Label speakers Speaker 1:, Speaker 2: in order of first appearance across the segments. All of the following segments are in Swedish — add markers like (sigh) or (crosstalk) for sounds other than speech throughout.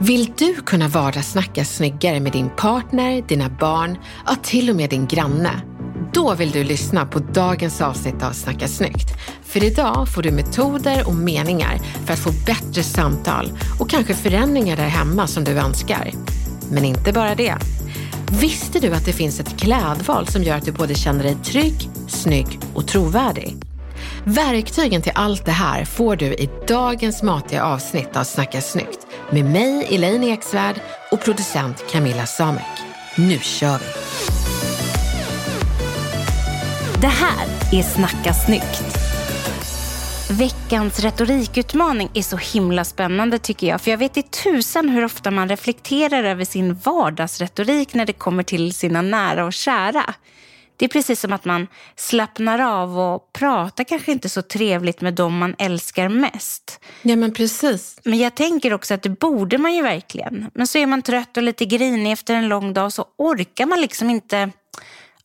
Speaker 1: Vill du kunna vardagssnacka snyggare med din partner, dina barn, ja till och med din granne? Då vill du lyssna på dagens avsnitt av Snacka snyggt. För idag får du metoder och meningar för att få bättre samtal och kanske förändringar där hemma som du önskar. Men inte bara det. Visste du att det finns ett klädval som gör att du både känner dig trygg, snygg och trovärdig? Verktygen till allt det här får du i dagens matiga avsnitt av Snacka snyggt med mig, Elaine Eksvärd och producent Camilla Samek. Nu kör vi!
Speaker 2: Det här är Snacka snyggt. Veckans retorikutmaning är så himla spännande tycker jag. För jag vet i tusan hur ofta man reflekterar över sin vardagsretorik när det kommer till sina nära och kära. Det är precis som att man slappnar av och pratar kanske inte så trevligt med dem man älskar mest.
Speaker 1: Ja men precis.
Speaker 2: Men jag tänker också att det borde man ju verkligen. Men så är man trött och lite grinig efter en lång dag så orkar man liksom inte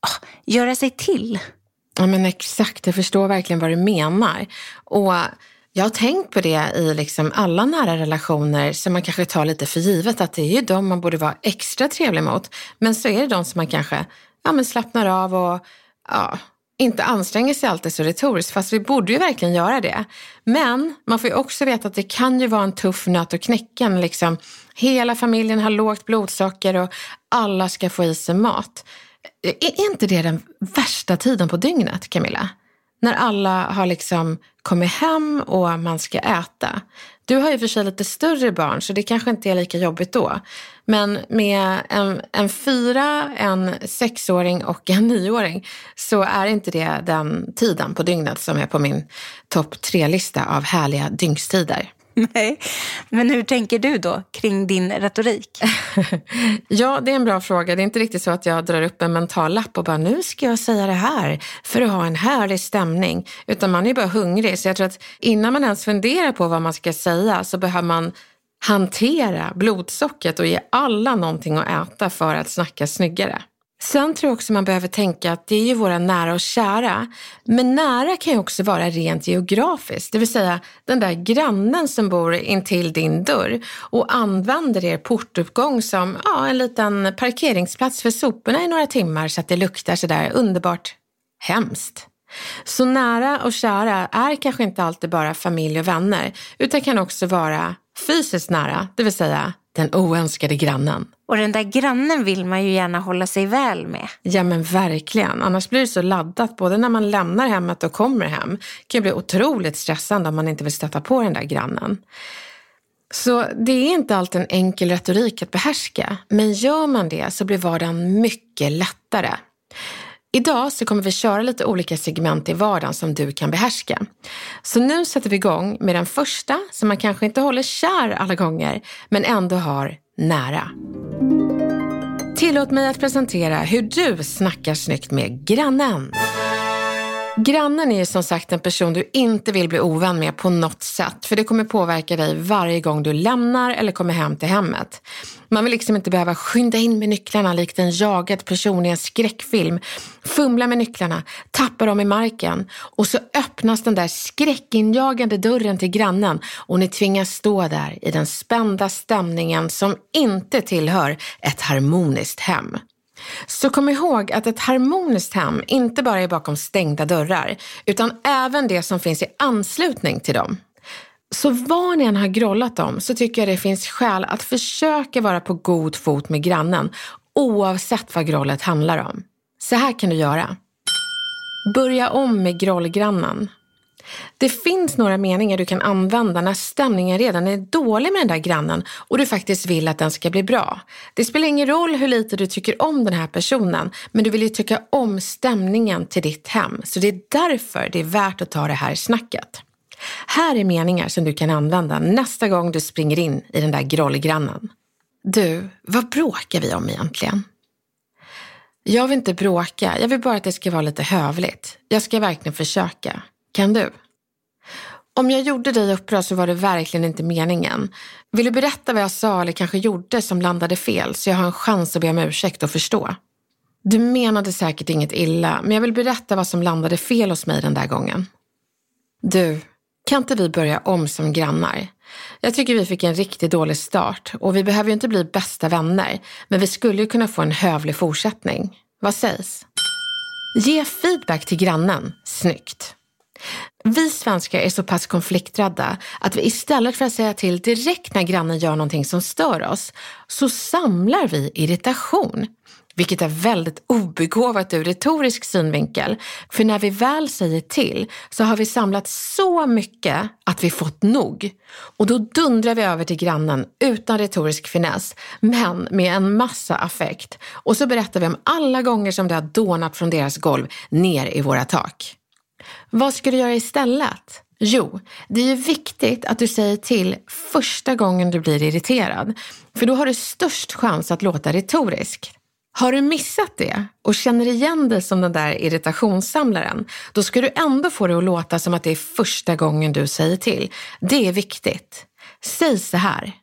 Speaker 2: oh, göra sig till.
Speaker 1: Ja men exakt, jag förstår verkligen vad du menar. Och jag har tänkt på det i liksom alla nära relationer som man kanske tar lite för givet att det är ju de man borde vara extra trevlig mot. Men så är det de som man kanske ja, men slappnar av och ja, inte anstränger sig alltid så retoriskt, fast vi borde ju verkligen göra det. Men man får ju också veta att det kan ju vara en tuff nöt att knäcka. Liksom, hela familjen har lågt blodsocker och alla ska få i sig mat. Är inte det den värsta tiden på dygnet, Camilla? När alla har liksom kommit hem och man ska äta. Du har ju för sig lite större barn så det kanske inte är lika jobbigt då. Men med en, en fyra, en sexåring och en nioåring så är inte det den tiden på dygnet som är på min topp tre-lista av härliga dygnstider. (laughs)
Speaker 2: Nej, men hur tänker du då kring din retorik? (laughs)
Speaker 1: ja, det är en bra fråga. Det är inte riktigt så att jag drar upp en mental lapp och bara nu ska jag säga det här för att ha en härlig stämning. Utan man är bara hungrig. Så jag tror att innan man ens funderar på vad man ska säga så behöver man hantera blodsockret och ge alla någonting att äta för att snacka snyggare. Sen tror jag också man behöver tänka att det är ju våra nära och kära. Men nära kan ju också vara rent geografiskt, det vill säga den där grannen som bor intill din dörr och använder er portuppgång som ja, en liten parkeringsplats för soporna i några timmar så att det luktar sådär underbart hemskt. Så nära och kära är kanske inte alltid bara familj och vänner, utan kan också vara fysiskt nära, det vill säga den oönskade grannen.
Speaker 2: Och den där grannen vill man ju gärna hålla sig väl med.
Speaker 1: Ja men verkligen, annars blir det så laddat både när man lämnar hemmet och kommer hem. Det kan bli otroligt stressande om man inte vill stöta på den där grannen. Så det är inte alltid en enkel retorik att behärska, men gör man det så blir vardagen mycket lättare. Idag så kommer vi köra lite olika segment i vardagen som du kan behärska. Så nu sätter vi igång med den första som man kanske inte håller kär alla gånger, men ändå har nära. Tillåt mig att presentera hur du snackar snyggt med grannen. Grannen är som sagt en person du inte vill bli ovän med på något sätt, för det kommer påverka dig varje gång du lämnar eller kommer hem till hemmet. Man vill liksom inte behöva skynda in med nycklarna likt en jagad person i en skräckfilm, fumla med nycklarna, tappa dem i marken och så öppnas den där skräckinjagande dörren till grannen och ni tvingas stå där i den spända stämningen som inte tillhör ett harmoniskt hem. Så kom ihåg att ett harmoniskt hem inte bara är bakom stängda dörrar, utan även det som finns i anslutning till dem. Så vad ni än har grollat om så tycker jag det finns skäl att försöka vara på god fot med grannen oavsett vad grollet handlar om. Så här kan du göra. Börja om med grollgrannen. Det finns några meningar du kan använda när stämningen redan är dålig med den där grannen och du faktiskt vill att den ska bli bra. Det spelar ingen roll hur lite du tycker om den här personen, men du vill ju tycka om stämningen till ditt hem. Så det är därför det är värt att ta det här snacket. Här är meningar som du kan använda nästa gång du springer in i den där grollgrannen. Du, vad bråkar vi om egentligen? Jag vill inte bråka, jag vill bara att det ska vara lite hövligt. Jag ska verkligen försöka. Kan du? Om jag gjorde dig upprörd så var det verkligen inte meningen. Vill du berätta vad jag sa eller kanske gjorde som landade fel så jag har en chans att be om ursäkt och förstå? Du menade säkert inget illa, men jag vill berätta vad som landade fel hos mig den där gången. Du, kan inte vi börja om som grannar? Jag tycker vi fick en riktigt dålig start och vi behöver ju inte bli bästa vänner, men vi skulle ju kunna få en hövlig fortsättning. Vad sägs? Ge feedback till grannen. Snyggt. Vi svenskar är så pass konflikträdda att vi istället för att säga till direkt när grannen gör någonting som stör oss, så samlar vi irritation. Vilket är väldigt obegåvat ur retorisk synvinkel. För när vi väl säger till så har vi samlat så mycket att vi fått nog. Och då dundrar vi över till grannen utan retorisk finess, men med en massa affekt. Och så berättar vi om alla gånger som det har dånat från deras golv ner i våra tak. Vad ska du göra istället? Jo, det är ju viktigt att du säger till första gången du blir irriterad. För då har du störst chans att låta retorisk. Har du missat det och känner igen dig som den där irritationssamlaren, då ska du ändå få det att låta som att det är första gången du säger till. Det är viktigt. Säg så här.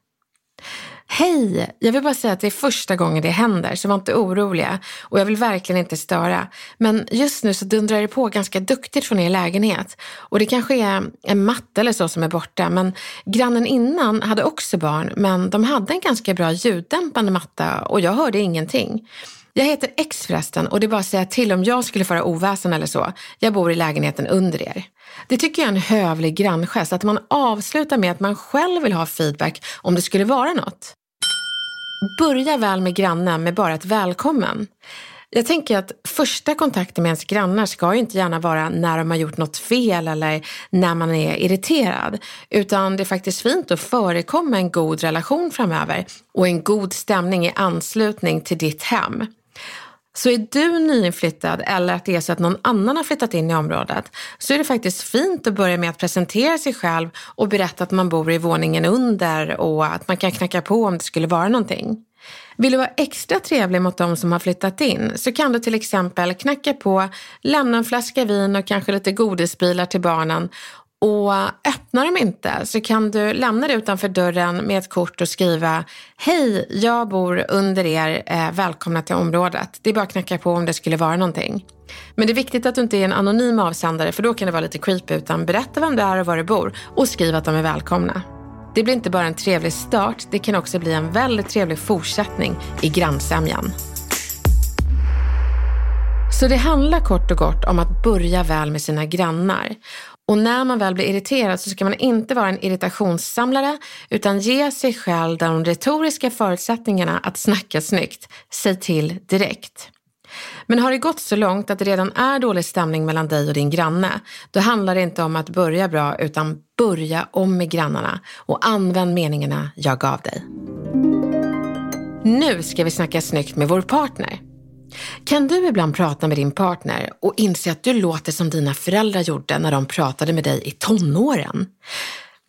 Speaker 1: Hej! Jag vill bara säga att det är första gången det händer, så var inte oroliga. Och jag vill verkligen inte störa. Men just nu så dundrar det på ganska duktigt från er lägenhet. Och det kanske är en matte eller så som är borta. Men grannen innan hade också barn, men de hade en ganska bra ljuddämpande matta och jag hörde ingenting. Jag heter X förresten och det är bara att säga till om jag skulle föra oväsen eller så. Jag bor i lägenheten under er. Det tycker jag är en hövlig granngest, att man avslutar med att man själv vill ha feedback om det skulle vara något. Börja väl med grannen med bara ett välkommen. Jag tänker att första kontakten med ens grannar ska ju inte gärna vara när de har gjort något fel eller när man är irriterad. Utan det är faktiskt fint att förekomma en god relation framöver och en god stämning i anslutning till ditt hem. Så är du nyinflyttad eller att det är så att någon annan har flyttat in i området så är det faktiskt fint att börja med att presentera sig själv och berätta att man bor i våningen under och att man kan knacka på om det skulle vara någonting. Vill du vara extra trevlig mot de som har flyttat in så kan du till exempel knacka på, lämna en flaska vin och kanske lite godisbilar till barnen och öppnar de inte så kan du lämna det utanför dörren med ett kort och skriva Hej, jag bor under er, eh, välkomna till området. Det är bara att knacka på om det skulle vara någonting. Men det är viktigt att du inte är en anonym avsändare för då kan det vara lite creepy utan berätta vem du är och var du bor och skriv att de är välkomna. Det blir inte bara en trevlig start, det kan också bli en väldigt trevlig fortsättning i grannsämjan. Så det handlar kort och gott om att börja väl med sina grannar. Och när man väl blir irriterad så ska man inte vara en irritationssamlare utan ge sig själv de retoriska förutsättningarna att snacka snyggt. Säg till direkt. Men har det gått så långt att det redan är dålig stämning mellan dig och din granne, då handlar det inte om att börja bra utan börja om med grannarna och använd meningarna jag gav dig. Nu ska vi snacka snyggt med vår partner. Kan du ibland prata med din partner och inse att du låter som dina föräldrar gjorde när de pratade med dig i tonåren?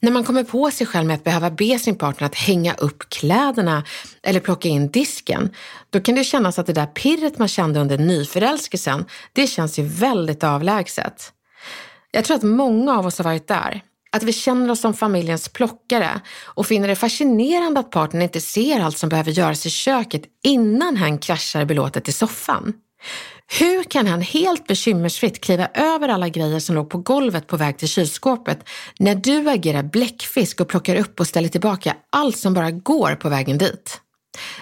Speaker 1: När man kommer på sig själv med att behöva be sin partner att hänga upp kläderna eller plocka in disken, då kan det kännas att det där pirret man kände under nyförälskelsen, det känns ju väldigt avlägset. Jag tror att många av oss har varit där. Att vi känner oss som familjens plockare och finner det fascinerande att partnern inte ser allt som behöver göras i köket innan han kraschar belåtet i soffan. Hur kan han helt bekymmersfritt kliva över alla grejer som låg på golvet på väg till kylskåpet när du agerar bläckfisk och plockar upp och ställer tillbaka allt som bara går på vägen dit?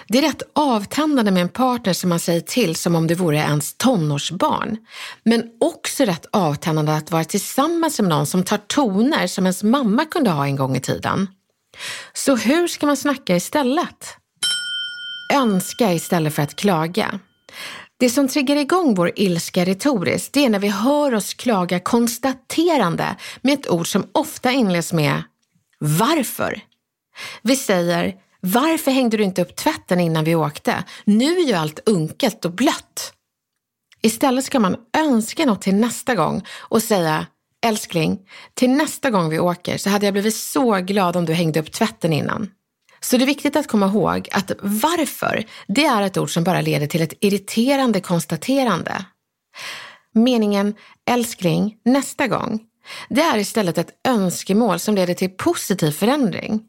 Speaker 1: Det är rätt avtändande med en partner som man säger till som om det vore ens tonårsbarn. Men också rätt avtändande att vara tillsammans med någon som tar toner som ens mamma kunde ha en gång i tiden. Så hur ska man snacka istället? Önska istället för att klaga. Det som triggar igång vår ilska retoriskt, det är när vi hör oss klaga konstaterande med ett ord som ofta inleds med varför. Vi säger varför hängde du inte upp tvätten innan vi åkte? Nu är ju allt unkelt och blött. Istället ska man önska något till nästa gång och säga Älskling, till nästa gång vi åker så hade jag blivit så glad om du hängde upp tvätten innan. Så det är viktigt att komma ihåg att varför, det är ett ord som bara leder till ett irriterande konstaterande. Meningen älskling, nästa gång, det är istället ett önskemål som leder till positiv förändring.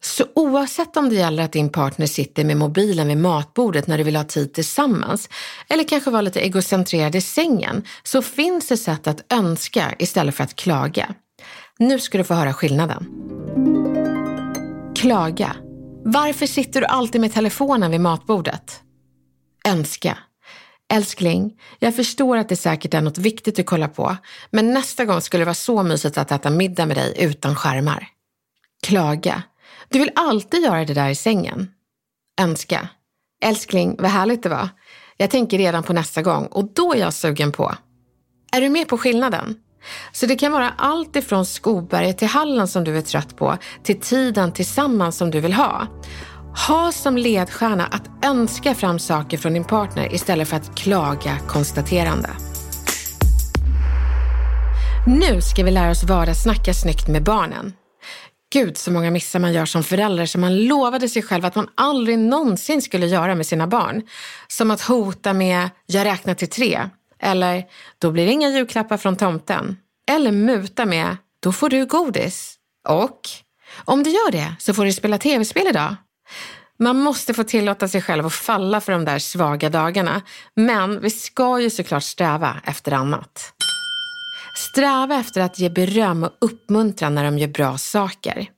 Speaker 1: Så oavsett om det gäller att din partner sitter med mobilen vid matbordet när du vill ha tid tillsammans eller kanske vara lite egocentrerad i sängen så finns det sätt att önska istället för att klaga. Nu ska du få höra skillnaden. Klaga. Varför sitter du alltid med telefonen vid matbordet? Önska. Älskling, jag förstår att det säkert är något viktigt att kolla på, men nästa gång skulle det vara så mysigt att äta middag med dig utan skärmar. Klaga. Du vill alltid göra det där i sängen. Önska. Älskling, vad härligt det var. Jag tänker redan på nästa gång och då är jag sugen på. Är du med på skillnaden? Så det kan vara allt ifrån Skoberget till hallen som du är trött på till tiden tillsammans som du vill ha. Ha som ledstjärna att önska fram saker från din partner istället för att klaga konstaterande. Nu ska vi lära oss vardagssnacka snyggt med barnen. Gud så många missar man gör som förälder som man lovade sig själv att man aldrig någonsin skulle göra med sina barn. Som att hota med “jag räknar till tre” eller “då blir det inga julklappar från tomten” eller muta med “då får du godis” och “om du gör det så får du spela tv-spel idag”. Man måste få tillåta sig själv att falla för de där svaga dagarna, men vi ska ju såklart sträva efter annat. Sträva efter att ge beröm och uppmuntran när de gör bra saker.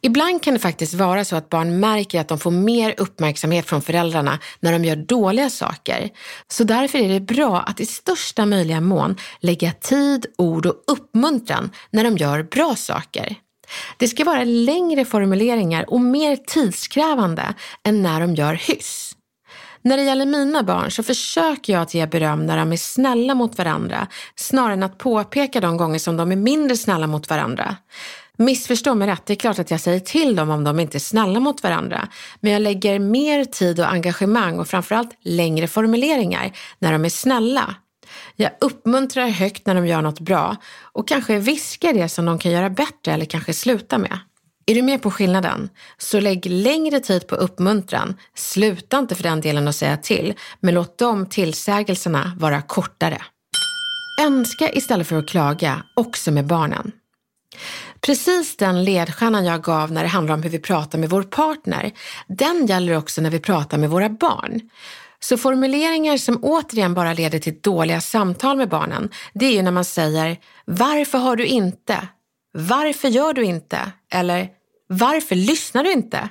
Speaker 1: Ibland kan det faktiskt vara så att barn märker att de får mer uppmärksamhet från föräldrarna när de gör dåliga saker. Så därför är det bra att i största möjliga mån lägga tid, ord och uppmuntran när de gör bra saker. Det ska vara längre formuleringar och mer tidskrävande än när de gör hyss. När det gäller mina barn så försöker jag att ge beröm när de är snälla mot varandra snarare än att påpeka de gånger som de är mindre snälla mot varandra. Missförstå mig rätt, det är klart att jag säger till dem om de inte är snälla mot varandra. Men jag lägger mer tid och engagemang och framförallt längre formuleringar när de är snälla. Jag uppmuntrar högt när de gör något bra och kanske viskar det som de kan göra bättre eller kanske sluta med. Är du med på skillnaden? Så lägg längre tid på uppmuntran. Sluta inte för den delen att säga till, men låt de tillsägelserna vara kortare. Önska istället för att klaga, också med barnen. Precis den ledstjärnan jag gav när det handlar om hur vi pratar med vår partner, den gäller också när vi pratar med våra barn. Så formuleringar som återigen bara leder till dåliga samtal med barnen, det är ju när man säger “Varför har du inte?” “Varför gör du inte?” eller “Varför lyssnar du inte?”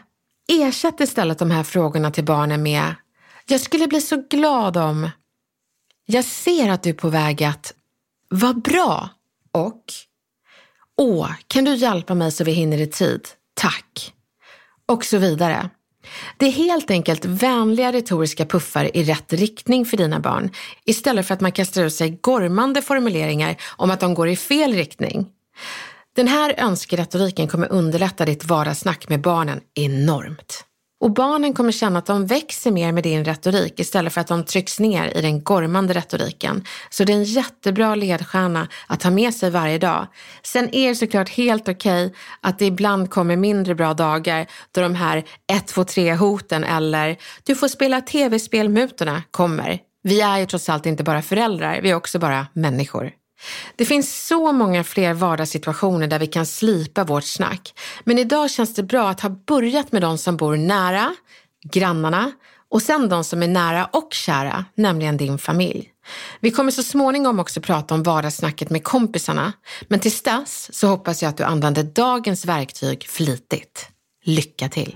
Speaker 1: Ersätt istället de här frågorna till barnen med “Jag skulle bli så glad om...” “Jag ser att du är på väg att...” “Vad bra!” och “Åh, kan du hjälpa mig så vi hinner i tid? Tack!” och så vidare. Det är helt enkelt vänliga retoriska puffar i rätt riktning för dina barn istället för att man kastar ut sig gormande formuleringar om att de går i fel riktning. Den här önskeretoriken kommer underlätta ditt vardagssnack med barnen enormt. Och barnen kommer känna att de växer mer med din retorik istället för att de trycks ner i den gormande retoriken. Så det är en jättebra ledstjärna att ha med sig varje dag. Sen är det såklart helt okej okay att det ibland kommer mindre bra dagar då de här 1, 2, 3 hoten eller du får spela tv-spelmutorna kommer. Vi är ju trots allt inte bara föräldrar, vi är också bara människor. Det finns så många fler vardagssituationer där vi kan slipa vårt snack. Men idag känns det bra att ha börjat med de som bor nära, grannarna och sen de som är nära och kära, nämligen din familj. Vi kommer så småningom också prata om vardagssnacket med kompisarna. Men tills dess så hoppas jag att du använder dagens verktyg flitigt. Lycka till!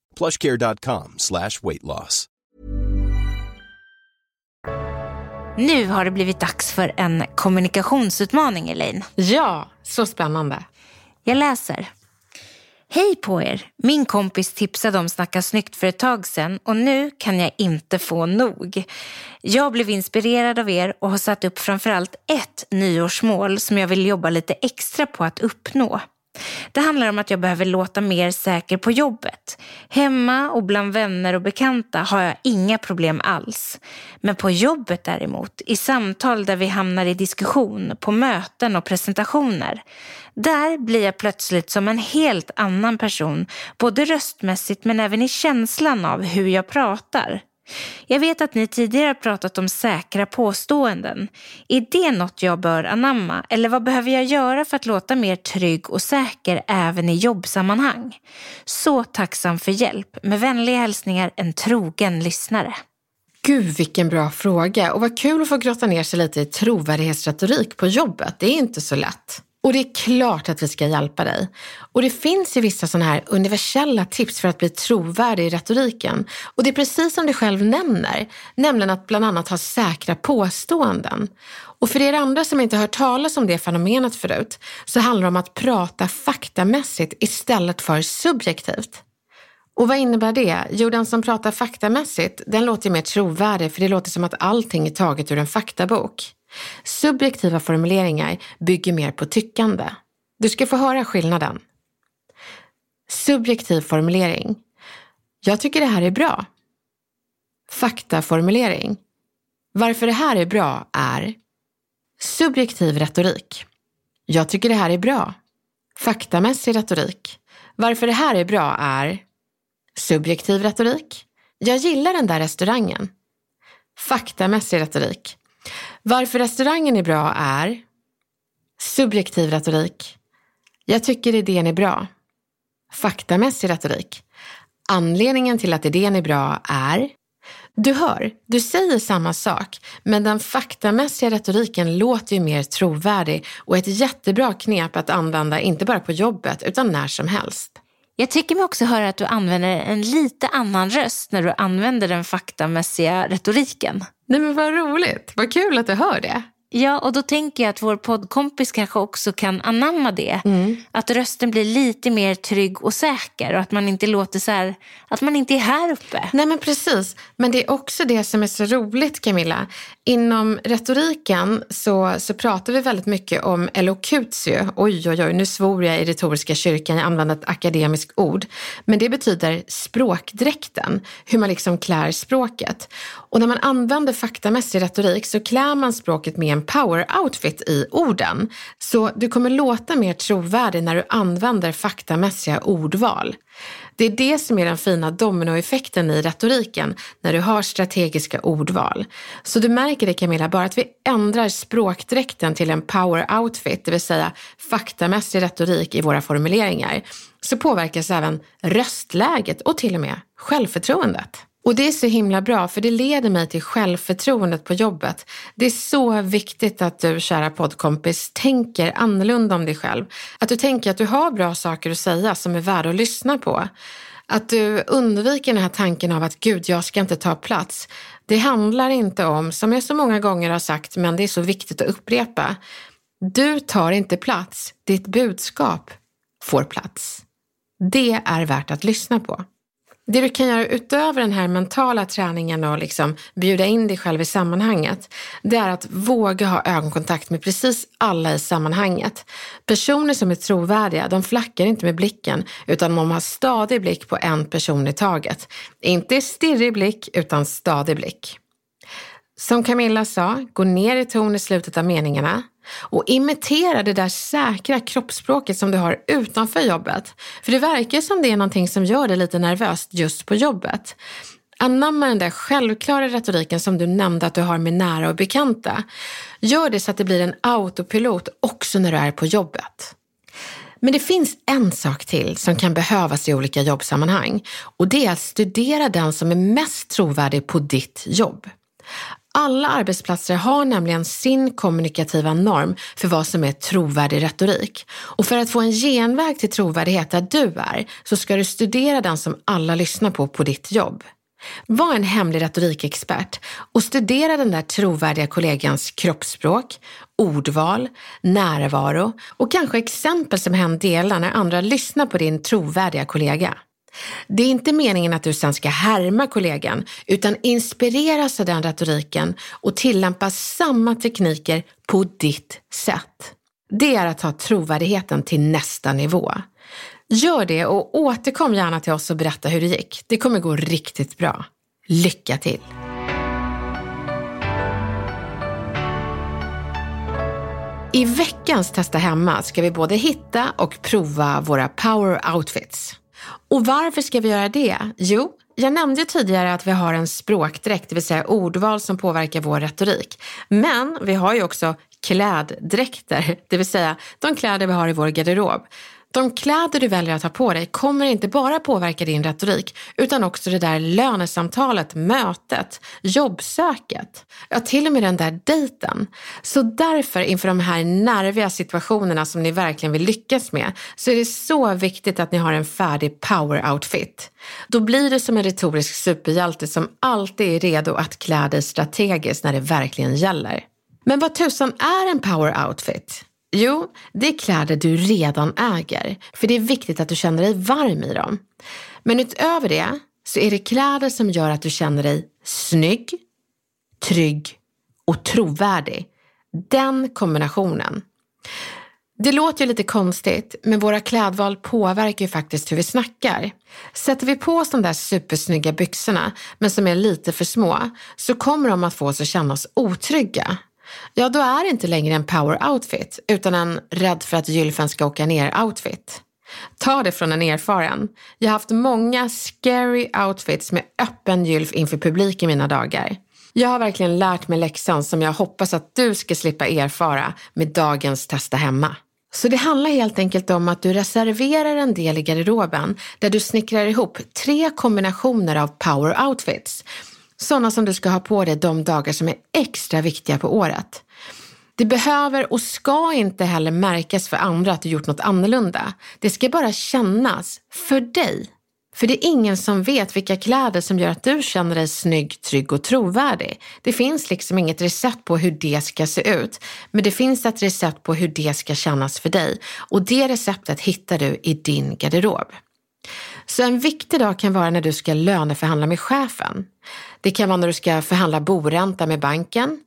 Speaker 3: plushcare.com slash weight loss.
Speaker 2: Nu har det blivit dags för en kommunikationsutmaning, Elaine.
Speaker 1: Ja, så spännande.
Speaker 2: Jag läser. Hej på er! Min kompis tipsade om Snacka snyggt för ett tag sedan och nu kan jag inte få nog. Jag blev inspirerad av er och har satt upp framförallt ett nyårsmål som jag vill jobba lite extra på att uppnå. Det handlar om att jag behöver låta mer säker på jobbet. Hemma och bland vänner och bekanta har jag inga problem alls. Men på jobbet däremot, i samtal där vi hamnar i diskussion, på möten och presentationer. Där blir jag plötsligt som en helt annan person, både röstmässigt men även i känslan av hur jag pratar. Jag vet att ni tidigare har pratat om säkra påståenden. Är det något jag bör anamma eller vad behöver jag göra för att låta mer trygg och säker även i jobbsammanhang? Så tacksam för hjälp. Med vänliga hälsningar en trogen lyssnare.
Speaker 1: Gud vilken bra fråga och vad kul att få grotta ner sig lite i trovärdighetsretorik på jobbet. Det är inte så lätt. Och det är klart att vi ska hjälpa dig. Och det finns ju vissa sådana här universella tips för att bli trovärdig i retoriken. Och det är precis som du själv nämner, nämligen att bland annat ha säkra påståenden. Och för er andra som inte hört talas om det fenomenet förut så handlar det om att prata faktamässigt istället för subjektivt. Och vad innebär det? Jo, den som pratar faktamässigt, den låter mer trovärdig för det låter som att allting är taget ur en faktabok. Subjektiva formuleringar bygger mer på tyckande. Du ska få höra skillnaden. Subjektiv formulering. Jag tycker det här är bra. Faktaformulering. Varför det här är bra är subjektiv retorik. Jag tycker det här är bra. Faktamässig retorik. Varför det här är bra är subjektiv retorik. Jag gillar den där restaurangen. Faktamässig retorik. Varför restaurangen är bra är subjektiv retorik. Jag tycker idén är bra. Faktamässig retorik. Anledningen till att idén är bra är du hör, du säger samma sak, men den faktamässiga retoriken låter ju mer trovärdig och ett jättebra knep att använda inte bara på jobbet utan när som helst.
Speaker 2: Jag tycker mig också höra att du använder en lite annan röst när du använder den faktamässiga retoriken.
Speaker 1: Nej men vad roligt, vad kul att du hör det.
Speaker 2: Ja, och då tänker jag att vår poddkompis kanske också kan anamma det.
Speaker 1: Mm.
Speaker 2: Att rösten blir lite mer trygg och säker och att man inte låter så här, att man inte är här uppe.
Speaker 1: Nej men precis, men det är också det som är så roligt Camilla. Inom retoriken så, så pratar vi väldigt mycket om elokutio. Oj, oj, oj, nu svor jag i retoriska kyrkan, jag använder ett akademiskt ord. Men det betyder språkdräkten, hur man liksom klär språket. Och när man använder faktamässig retorik så klär man språket med en power-outfit i orden. Så du kommer låta mer trovärdig när du använder faktamässiga ordval. Det är det som är den fina dominoeffekten i retoriken när du har strategiska ordval. Så du märker det Camilla, bara att vi ändrar språkdräkten till en power outfit, det vill säga faktamässig retorik i våra formuleringar, så påverkas även röstläget och till och med självförtroendet. Och det är så himla bra för det leder mig till självförtroendet på jobbet. Det är så viktigt att du, kära poddkompis, tänker annorlunda om dig själv. Att du tänker att du har bra saker att säga som är värda att lyssna på. Att du undviker den här tanken av att gud, jag ska inte ta plats. Det handlar inte om, som jag så många gånger har sagt, men det är så viktigt att upprepa. Du tar inte plats, ditt budskap får plats. Det är värt att lyssna på. Det du kan göra utöver den här mentala träningen och liksom bjuda in dig själv i sammanhanget, det är att våga ha ögonkontakt med precis alla i sammanhanget. Personer som är trovärdiga, de flackar inte med blicken, utan de har stadig blick på en person i taget. Inte stirrig blick, utan stadig blick. Som Camilla sa, gå ner i ton i slutet av meningarna och imitera det där säkra kroppsspråket som du har utanför jobbet. För det verkar som det är någonting som gör dig lite nervöst just på jobbet. Anamma den där självklara retoriken som du nämnde att du har med nära och bekanta. Gör det så att det blir en autopilot också när du är på jobbet. Men det finns en sak till som kan behövas i olika jobbsammanhang och det är att studera den som är mest trovärdig på ditt jobb. Alla arbetsplatser har nämligen sin kommunikativa norm för vad som är trovärdig retorik. Och för att få en genväg till trovärdighet där du är så ska du studera den som alla lyssnar på på ditt jobb. Var en hemlig retorikexpert och studera den där trovärdiga kollegans kroppsspråk, ordval, närvaro och kanske exempel som hen delar när andra lyssnar på din trovärdiga kollega. Det är inte meningen att du sen ska härma kollegan, utan inspireras av den retoriken och tillämpa samma tekniker på ditt sätt. Det är att ta trovärdigheten till nästa nivå. Gör det och återkom gärna till oss och berätta hur det gick. Det kommer gå riktigt bra. Lycka till! I veckans Testa hemma ska vi både hitta och prova våra power outfits. Och varför ska vi göra det? Jo, jag nämnde tidigare att vi har en språkdräkt, det vill säga ordval som påverkar vår retorik. Men vi har ju också kläddräkter, det vill säga de kläder vi har i vår garderob. De kläder du väljer att ha på dig kommer inte bara påverka din retorik utan också det där lönesamtalet, mötet, jobbsöket, ja till och med den där dejten. Så därför inför de här nerviga situationerna som ni verkligen vill lyckas med så är det så viktigt att ni har en färdig power outfit. Då blir du som en retorisk superhjälte som alltid är redo att klä dig strategiskt när det verkligen gäller. Men vad tusan är en power outfit? Jo, det är kläder du redan äger, för det är viktigt att du känner dig varm i dem. Men utöver det så är det kläder som gör att du känner dig snygg, trygg och trovärdig. Den kombinationen. Det låter ju lite konstigt, men våra klädval påverkar ju faktiskt hur vi snackar. Sätter vi på oss de där supersnygga byxorna, men som är lite för små, så kommer de att få oss att känna oss otrygga ja då är det inte längre en power outfit utan en rädd för att gylfen ska åka ner outfit. Ta det från en erfaren. Jag har haft många scary outfits med öppen gylf inför publik i mina dagar. Jag har verkligen lärt mig läxan som jag hoppas att du ska slippa erfara med dagens Testa hemma. Så det handlar helt enkelt om att du reserverar en del i garderoben där du snickrar ihop tre kombinationer av power outfits sådana som du ska ha på dig de dagar som är extra viktiga på året. Det behöver och ska inte heller märkas för andra att du gjort något annorlunda. Det ska bara kännas för dig. För det är ingen som vet vilka kläder som gör att du känner dig snygg, trygg och trovärdig. Det finns liksom inget recept på hur det ska se ut, men det finns ett recept på hur det ska kännas för dig. Och det receptet hittar du i din garderob. Så en viktig dag kan vara när du ska löneförhandla med chefen. Det kan vara när du ska förhandla boränta med banken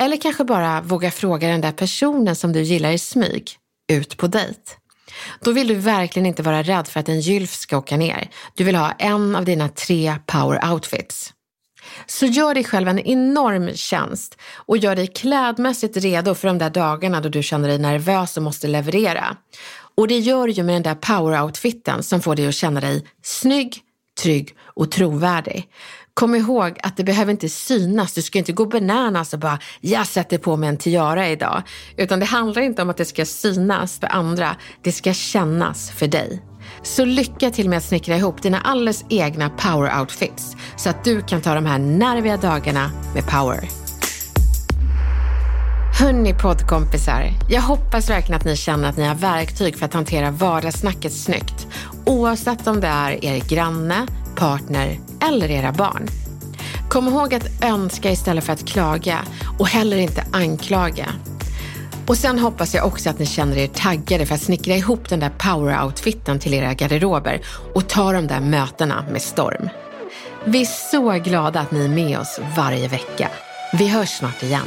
Speaker 1: eller kanske bara våga fråga den där personen som du gillar i smyg ut på dejt. Då vill du verkligen inte vara rädd för att en gylf ska åka ner. Du vill ha en av dina tre power outfits. Så gör dig själv en enorm tjänst och gör dig klädmässigt redo för de där dagarna då du känner dig nervös och måste leverera. Och det gör du ju med den där power-outfiten som får dig att känna dig snygg, trygg och trovärdig. Kom ihåg att det behöver inte synas. Du ska inte gå bananas och bara, jag sätter på mig en tiara idag. Utan det handlar inte om att det ska synas för andra. Det ska kännas för dig. Så lycka till med att snickra ihop dina alldeles egna power outfits så att du kan ta de här nerviga dagarna med power. Hörni poddkompisar, jag hoppas verkligen att ni känner att ni har verktyg för att hantera vardagssnacket snyggt. Oavsett om det är er granne, partner eller era barn. Kom ihåg att önska istället för att klaga och heller inte anklaga. Och sen hoppas jag också att ni känner er taggade för att snickra ihop den där power-outfiten till era garderober och ta de där mötena med storm. Vi är så glada att ni är med oss varje vecka. Vi hörs snart igen.